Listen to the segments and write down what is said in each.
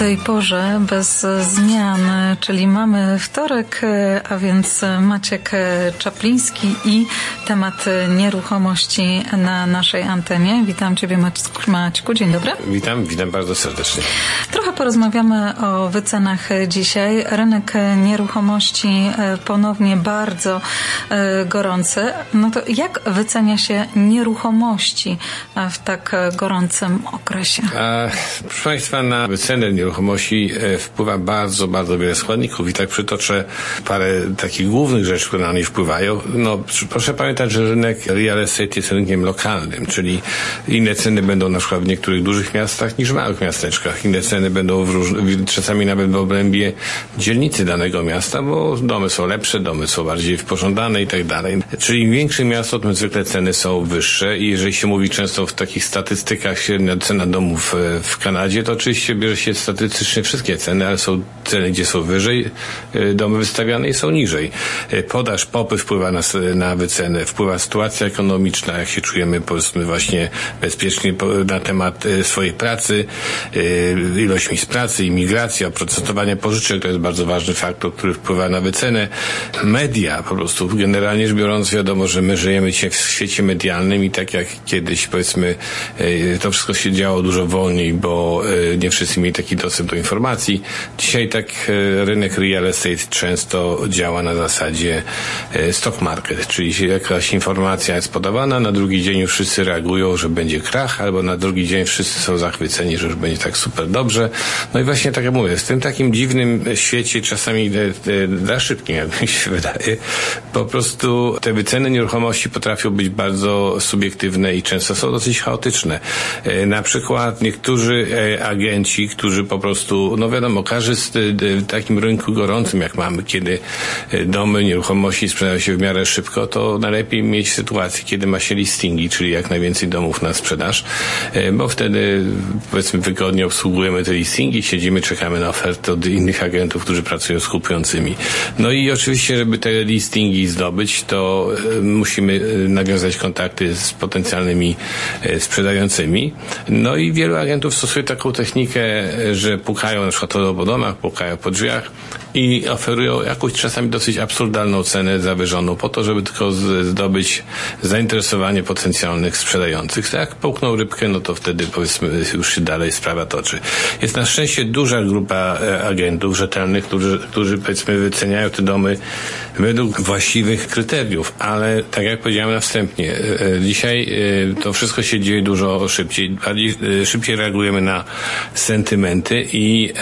tej porze bez zmian, czyli mamy wtorek, a więc Maciek Czapliński i temat nieruchomości na naszej antenie. Witam Ciebie Maćku, dzień dobry. Witam, witam bardzo serdecznie. Trochę porozmawiamy o wycenach dzisiaj. Rynek nieruchomości ponownie bardzo gorący. No to jak wycenia się nieruchomości w tak gorącym okresie? A, proszę Państwa, na wycenę nieruchomości e, wpływa bardzo, bardzo wiele składników i tak przytoczę parę takich głównych rzeczy, które na nie wpływają. No, proszę pamiętać, że rynek real estate jest rynkiem lokalnym, czyli inne ceny będą na przykład w niektórych dużych miastach niż w małych miasteczkach. Inne ceny będą w czasami nawet w obrębie dzielnicy danego miasta, bo domy są lepsze, domy są bardziej pożądane i tak dalej. Czyli im większe miasto, tym zwykle ceny są wyższe i jeżeli się mówi często w takich statystykach średnia cena domów e, w Kanadzie, to oczywiście bierze się statystycznie wszystkie ceny, ale są ceny, gdzie są wyżej e, domy wystawiane i są niżej. E, podaż, popyt wpływa na, na wycenę, wpływa sytuacja ekonomiczna, jak się czujemy powiedzmy właśnie bezpiecznie na temat swojej pracy, ilość miejsc pracy, imigracja, oprocentowanie pożyczek to jest bardzo ważny faktor, który wpływa na wycenę. Media po prostu, generalnie rzecz biorąc wiadomo, że my żyjemy w świecie medialnym i tak jak kiedyś powiedzmy to wszystko się działo dużo wolniej, bo nie wszyscy mieli taki dostęp do informacji. Dzisiaj tak e, rynek real estate często działa na zasadzie e, stock market, czyli jakaś informacja jest podawana, na drugi dzień już wszyscy reagują, że będzie krach, albo na drugi dzień wszyscy są zachwyceni, że już będzie tak super dobrze. No i właśnie tak jak mówię, w tym takim dziwnym świecie, czasami za szybkim, jak mi się wydaje, po prostu te wyceny nieruchomości potrafią być bardzo subiektywne i często są dosyć chaotyczne. E, na przykład niektórzy agenci, którzy po prostu, no wiadomo, każdy z w takim rynku gorącym, jak mamy, kiedy e, domy, nieruchomości sprzedają się w miarę szybko, to najlepiej mieć sytuację, kiedy ma się listingi, czyli jak najwięcej domów na sprzedaż, bo wtedy powiedzmy wygodnie obsługujemy te listingi, siedzimy, czekamy na oferty od innych agentów, którzy pracują z kupującymi. No i oczywiście, żeby te listingi zdobyć, to musimy nawiązać kontakty z potencjalnymi sprzedającymi. No i wielu agentów stosuje taką technikę, że pukają na przykład po domach, pukają po drzwiach i oferują jakąś czasami dosyć absurdalną cenę zawyżoną po to, żeby tylko zdobyć zainteresowanie potencjalnych sprzedających. Jak połkną rybkę, no to wtedy powiedzmy już się dalej sprawa toczy. Jest na szczęście duża grupa e, agentów rzetelnych, którzy, którzy powiedzmy wyceniają te domy według właściwych kryteriów, ale tak jak powiedziałem na wstępie, e, e, dzisiaj to wszystko się dzieje dużo szybciej, bardziej szybciej reagujemy na sentymenty i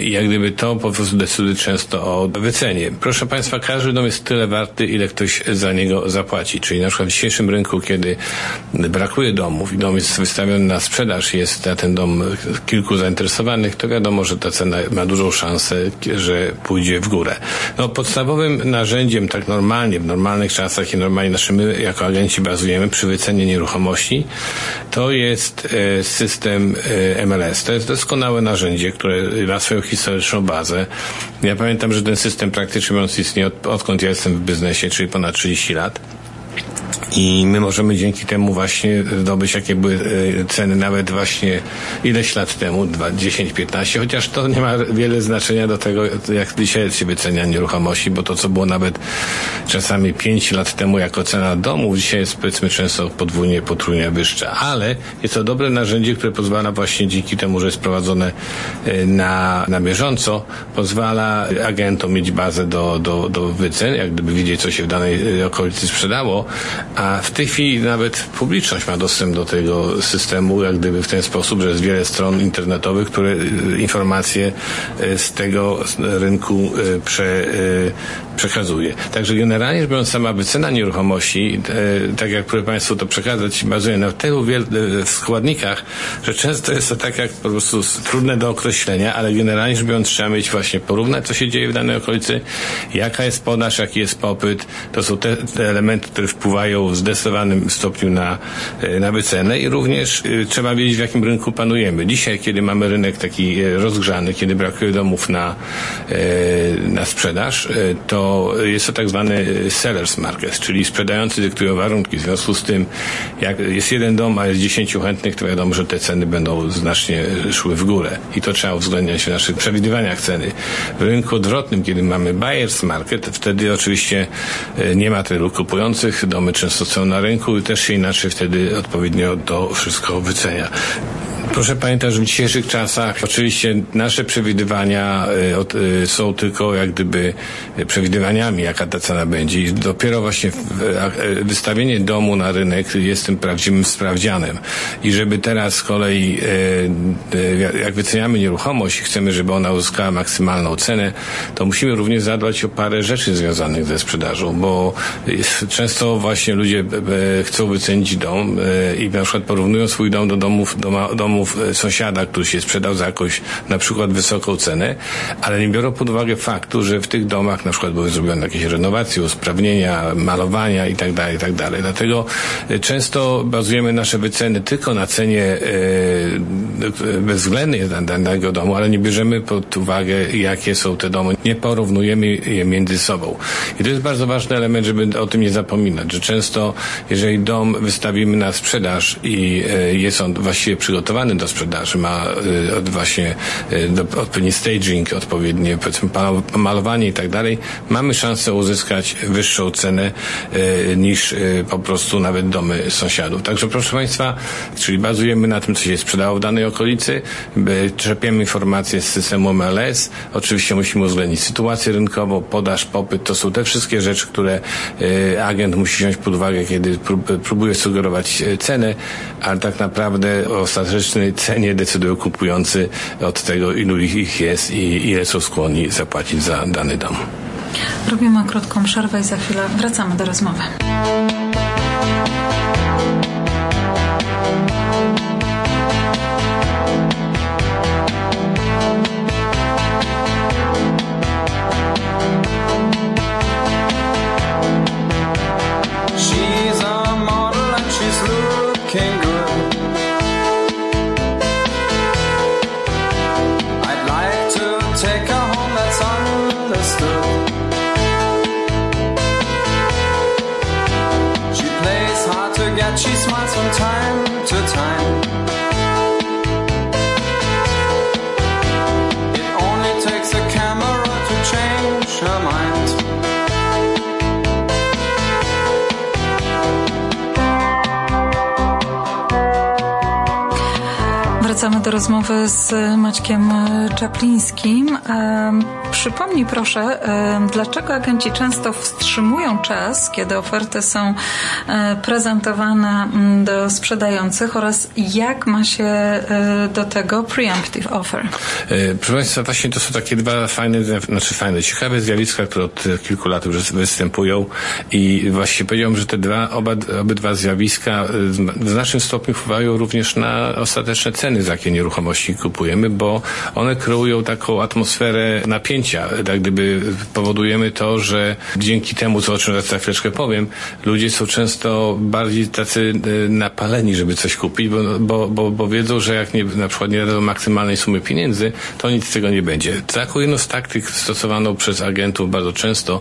jak gdyby to po prostu decyduje często o wycenie. Proszę Państwa, każdy dom jest tyle warty, ile ktoś za niego zapłaci. Czyli na przykład w dzisiejszym rynku, kiedy brakuje domów i dom jest wystawiony na sprzedaż, jest na ten dom kilku zainteresowanych, to wiadomo, że ta cena ma dużą szansę, że pójdzie w górę. No, podstawowym narzędziem tak normalnie, w normalnych czasach i normalnie naszym, my jako agenci bazujemy przy wycenie nieruchomości, to jest e, system e, MLS. To jest doskonałe narzędzie, które ma swoją historyczną bazę. Ja pamiętam, że ten system praktycznie mówiąc istnieje od, odkąd ja jestem w biznesie, czyli ponad 30 lat. I my możemy dzięki temu właśnie zdobyć, jakie były e, ceny nawet właśnie ileś lat temu, 10, 15, chociaż to nie ma wiele znaczenia do tego, jak dzisiaj się wycenia nieruchomości, bo to, co było nawet czasami 5 lat temu jako cena domu, dzisiaj jest powiedzmy często podwójnie, potrójnie wyższa. Ale jest to dobre narzędzie, które pozwala właśnie dzięki temu, że jest prowadzone e, na, na bieżąco, pozwala agentom mieć bazę do, do, do wycen, jak gdyby widzieć, co się w danej e, okolicy sprzedało, a w tej chwili nawet publiczność ma dostęp do tego systemu, jak gdyby w ten sposób, że jest wiele stron internetowych, które y, informacje y, z tego rynku y, prze, przekazuje. Także generalnie rzecz biorąc, sama wycena nieruchomości, tak jak próbuję Państwu to przekazać, bazuje na tylu wielu składnikach, że często jest to tak jak po prostu trudne do określenia, ale generalnie rzecz biorąc trzeba mieć właśnie porównać, co się dzieje w danej okolicy, jaka jest podaż, jaki jest popyt. To są te, te elementy, które wpływają w zdecydowanym stopniu na, e, na wycenę i również e, trzeba wiedzieć, w jakim rynku panujemy. Dzisiaj, kiedy mamy rynek taki e, rozgrzany, kiedy brakuje domów na, na sprzedaż, to to jest to tak zwany sellers market, czyli sprzedający dyktują warunki. W związku z tym, jak jest jeden dom, a jest dziesięciu chętnych, to wiadomo, że te ceny będą znacznie szły w górę. I to trzeba uwzględniać w naszych przewidywaniach ceny. W rynku odwrotnym, kiedy mamy buyers market, wtedy oczywiście nie ma tylu kupujących, domy często są na rynku i też się inaczej wtedy odpowiednio to wszystko wycenia. Proszę pamiętać, że w dzisiejszych czasach oczywiście nasze przewidywania y, y, są tylko jak gdyby przewidywaniami, jaka ta cena będzie. I dopiero właśnie wystawienie domu na rynek jest tym prawdziwym sprawdzianem. I żeby teraz z kolei, jak wyceniamy nieruchomość i chcemy, żeby ona uzyskała maksymalną cenę, to musimy również zadbać o parę rzeczy związanych ze sprzedażą, bo często właśnie ludzie chcą wycenić dom i na przykład porównują swój dom do domów, do domów domów e, sąsiada, który się sprzedał za jakąś na przykład wysoką cenę, ale nie biorą pod uwagę faktu, że w tych domach na przykład były zrobione jakieś renowacje, usprawnienia, malowania itd., tak. Tak Dlatego e, często bazujemy nasze wyceny tylko na cenie e, bezwzględnej danego domu, ale nie bierzemy pod uwagę, jakie są te domy. Nie porównujemy je między sobą. I to jest bardzo ważny element, żeby o tym nie zapominać, że często jeżeli dom wystawimy na sprzedaż i jest on właściwie przygotowany do sprzedaży, ma y, właśnie y, odpowiedni staging, odpowiednie malowanie i tak dalej, mamy szansę uzyskać wyższą cenę y, niż po prostu nawet domy sąsiadów. Także proszę Państwa, czyli bazujemy na tym, co się sprzedało w danej okolicy, czerpiemy informacje z systemu MLS, oczywiście musimy uwzględnić sytuację rynkową, podaż, popyt, to są te wszystkie rzeczy, które agent musi wziąć pod uwagę, kiedy próbuje sugerować cenę, ale tak naprawdę ostateczny cenie decydują kupujący od tego, ilu ich jest i ile są skłonni zapłacić za dany dom. Robimy krótką przerwę i za chwilę wracamy do rozmowy. Rozmowy z Maćkiem Czaplińskim. Przypomnij proszę, dlaczego agenci często wstrzymują czas, kiedy oferty są e, prezentowane do sprzedających oraz jak ma się e, do tego preemptive offer? E, proszę Państwa, właśnie to są takie dwa fajne, znaczy fajne, ciekawe zjawiska, które od kilku lat już występują i właściwie powiedziałbym, że te dwa, oba, obydwa zjawiska w znacznym stopniu wpływają również na ostateczne ceny za jakie nieruchomości kupujemy, bo one kreują taką atmosferę napięcia. Tak gdyby powodujemy to, że dzięki temu, co o czym za chwileczkę powiem, ludzie są często bardziej tacy e, napaleni, żeby coś kupić, bo, bo, bo, bo wiedzą, że jak nie, na przykład nie dadzą maksymalnej sumy pieniędzy, to nic z tego nie będzie. Taką jedną z taktyk stosowaną przez agentów bardzo często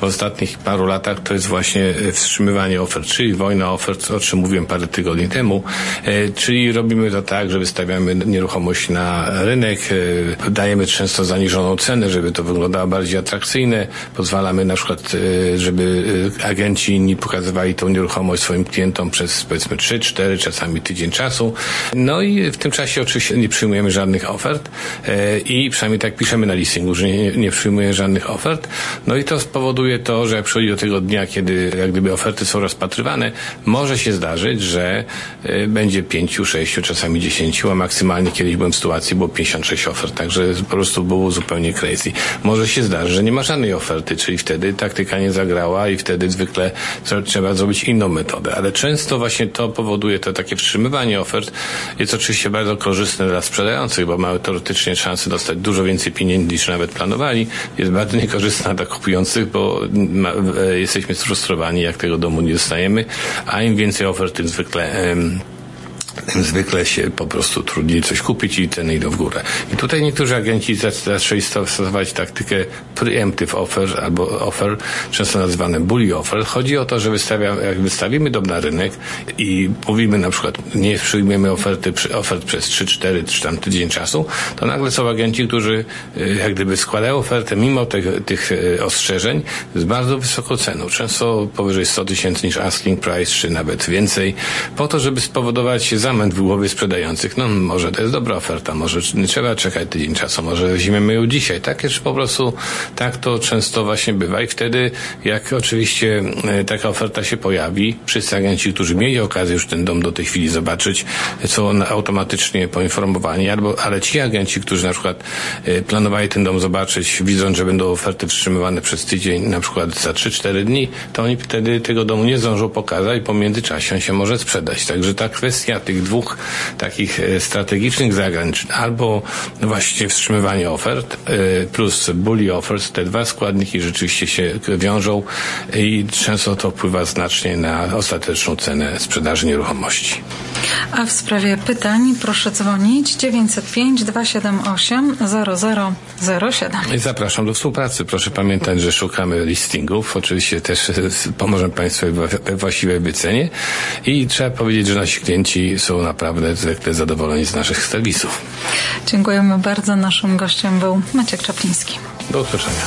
w ostatnich paru latach to jest właśnie e, wstrzymywanie ofert, czyli wojna ofert, o czym mówiłem parę tygodni temu, e, czyli robimy to tak, że wystawiamy nieruchomość na rynek, dajemy często zaniżoną cenę, żeby to wyglądało bardziej atrakcyjne, pozwalamy na przykład, e, żeby e, agenci inni pokazywali tą nieruchomość swoim klientom przez powiedzmy 3, 4, czasami tydzień czasu. No i w tym czasie oczywiście nie przyjmujemy żadnych ofert i przynajmniej tak piszemy na listingu, że nie, nie przyjmujemy żadnych ofert. No i to spowoduje to, że jak przychodzi do tego dnia, kiedy jak gdyby oferty są rozpatrywane, może się zdarzyć, że będzie pięciu, sześciu, czasami dziesięciu, a maksymalnie kiedyś byłem w sytuacji, było 56 ofert, także po prostu było zupełnie crazy. Może się zdarzy, że nie ma żadnej oferty, czyli wtedy taktyka nie zagrała i wtedy zwykle trzeba zrobić inną metodę, ale często właśnie to powoduje to takie wstrzymywanie ofert. Jest oczywiście bardzo korzystne dla sprzedających, bo mają teoretycznie szansę dostać dużo więcej pieniędzy niż nawet planowali. Jest bardzo niekorzystna dla kupujących, bo ma, e, jesteśmy sfrustrowani, jak tego domu nie dostajemy, a im więcej ofert, tym zwykle tym zwykle się po prostu trudniej coś kupić i ceny idą w górę. I tutaj niektórzy agenci zaczęli stosować taktykę preemptive offer albo offer, często nazywane bully offer. Chodzi o to, że wystawia, jak wystawimy dom na rynek i mówimy na przykład nie przyjmiemy oferty, ofert przez 3, 4 czy tam tydzień czasu, to nagle są agenci, którzy y, jak gdyby składają ofertę mimo tych, tych y, ostrzeżeń z bardzo wysoką ceną. Często powyżej 100 tysięcy niż asking price, czy nawet więcej, po to, żeby spowodować zamęt w głowie sprzedających. No może to jest dobra oferta, może nie trzeba czekać tydzień czasu, może weźmiemy ją dzisiaj. Takie czy po prostu tak to często właśnie bywa i wtedy jak oczywiście e, taka oferta się pojawi, wszyscy agenci, którzy mieli okazję już ten dom do tej chwili zobaczyć, są automatycznie poinformowani, albo, ale ci agenci, którzy na przykład e, planowali ten dom zobaczyć, widząc, że będą oferty wstrzymywane przez tydzień, na przykład za 3-4 dni, to oni wtedy tego domu nie zdążą pokazać po międzyczasie on się może sprzedać. Także ta kwestia tych dwóch takich e, strategicznych zagrań, albo właśnie wstrzymywanie ofert e, plus bully offers, te dwa składniki rzeczywiście się wiążą i często to wpływa znacznie na ostateczną cenę sprzedaży nieruchomości. A w sprawie pytań proszę dzwonić 905 278 0007. I zapraszam do współpracy. Proszę pamiętać, że szukamy listingów. Oczywiście też e, pomożemy Państwu we właściwej wycenie i trzeba powiedzieć, że nasi klienci są naprawdę zwykle zadowoleni z naszych serwisów. Dziękujemy bardzo. Naszym gościem był Maciek Czapliński. Do usłyszenia.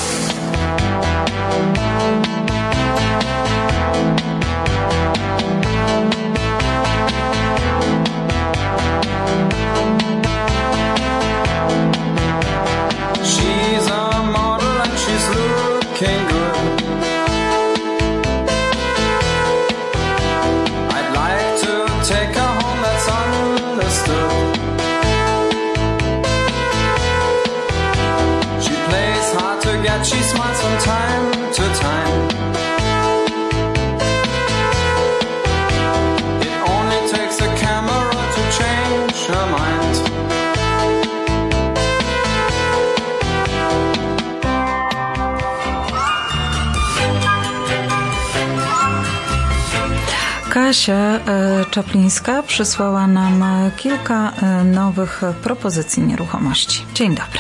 Kasia e, Czaplińska przysłała nam e, kilka e, nowych propozycji nieruchomości. Dzień dobry.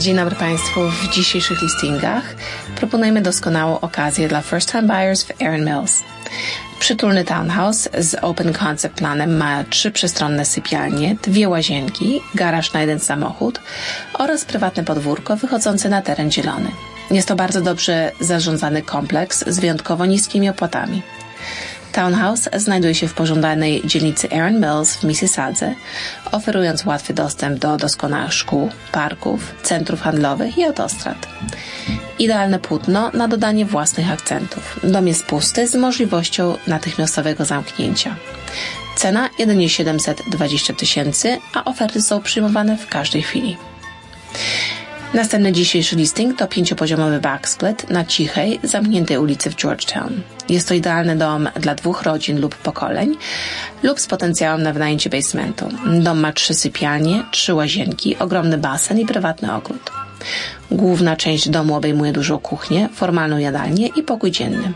Dzień dobry Państwu. W dzisiejszych listingach proponujemy doskonałą okazję dla first time buyers w Erin Mills. Przytulny townhouse z open concept planem ma trzy przestronne sypialnie, dwie łazienki, garaż na jeden samochód oraz prywatne podwórko wychodzące na teren zielony. Jest to bardzo dobrze zarządzany kompleks z wyjątkowo niskimi opłatami. Townhouse znajduje się w pożądanej dzielnicy Erin Mills w Mississadze, oferując łatwy dostęp do doskonałych szkół, parków, centrów handlowych i autostrad. Idealne płótno na dodanie własnych akcentów. Dom jest pusty z możliwością natychmiastowego zamknięcia. Cena jedynie 720 tysięcy, a oferty są przyjmowane w każdej chwili. Następny dzisiejszy listing to pięciopoziomowy backsplit na cichej, zamkniętej ulicy w Georgetown. Jest to idealny dom dla dwóch rodzin lub pokoleń lub z potencjałem na wynajęcie basementu. Dom ma trzy sypialnie, trzy łazienki, ogromny basen i prywatny ogród. Główna część domu obejmuje dużą kuchnię, formalną jadalnię i pokój dzienny.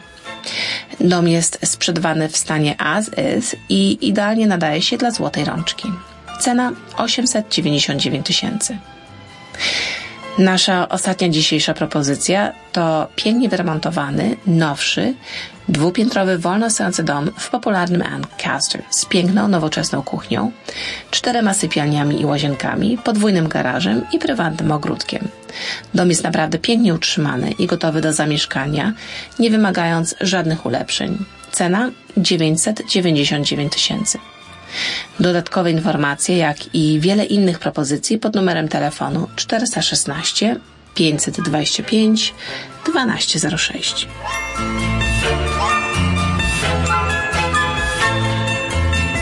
Dom jest sprzedawany w stanie as is i idealnie nadaje się dla złotej rączki. Cena 899 tysięcy. Nasza ostatnia dzisiejsza propozycja to pięknie wyremontowany, nowszy, dwupiętrowy, wolno stojący dom w popularnym Ancaster z piękną, nowoczesną kuchnią, czterema sypialniami i łazienkami, podwójnym garażem i prywatnym ogródkiem. Dom jest naprawdę pięknie utrzymany i gotowy do zamieszkania, nie wymagając żadnych ulepszeń. Cena 999 tysięcy. Dodatkowe informacje, jak i wiele innych propozycji pod numerem telefonu 416 525 1206.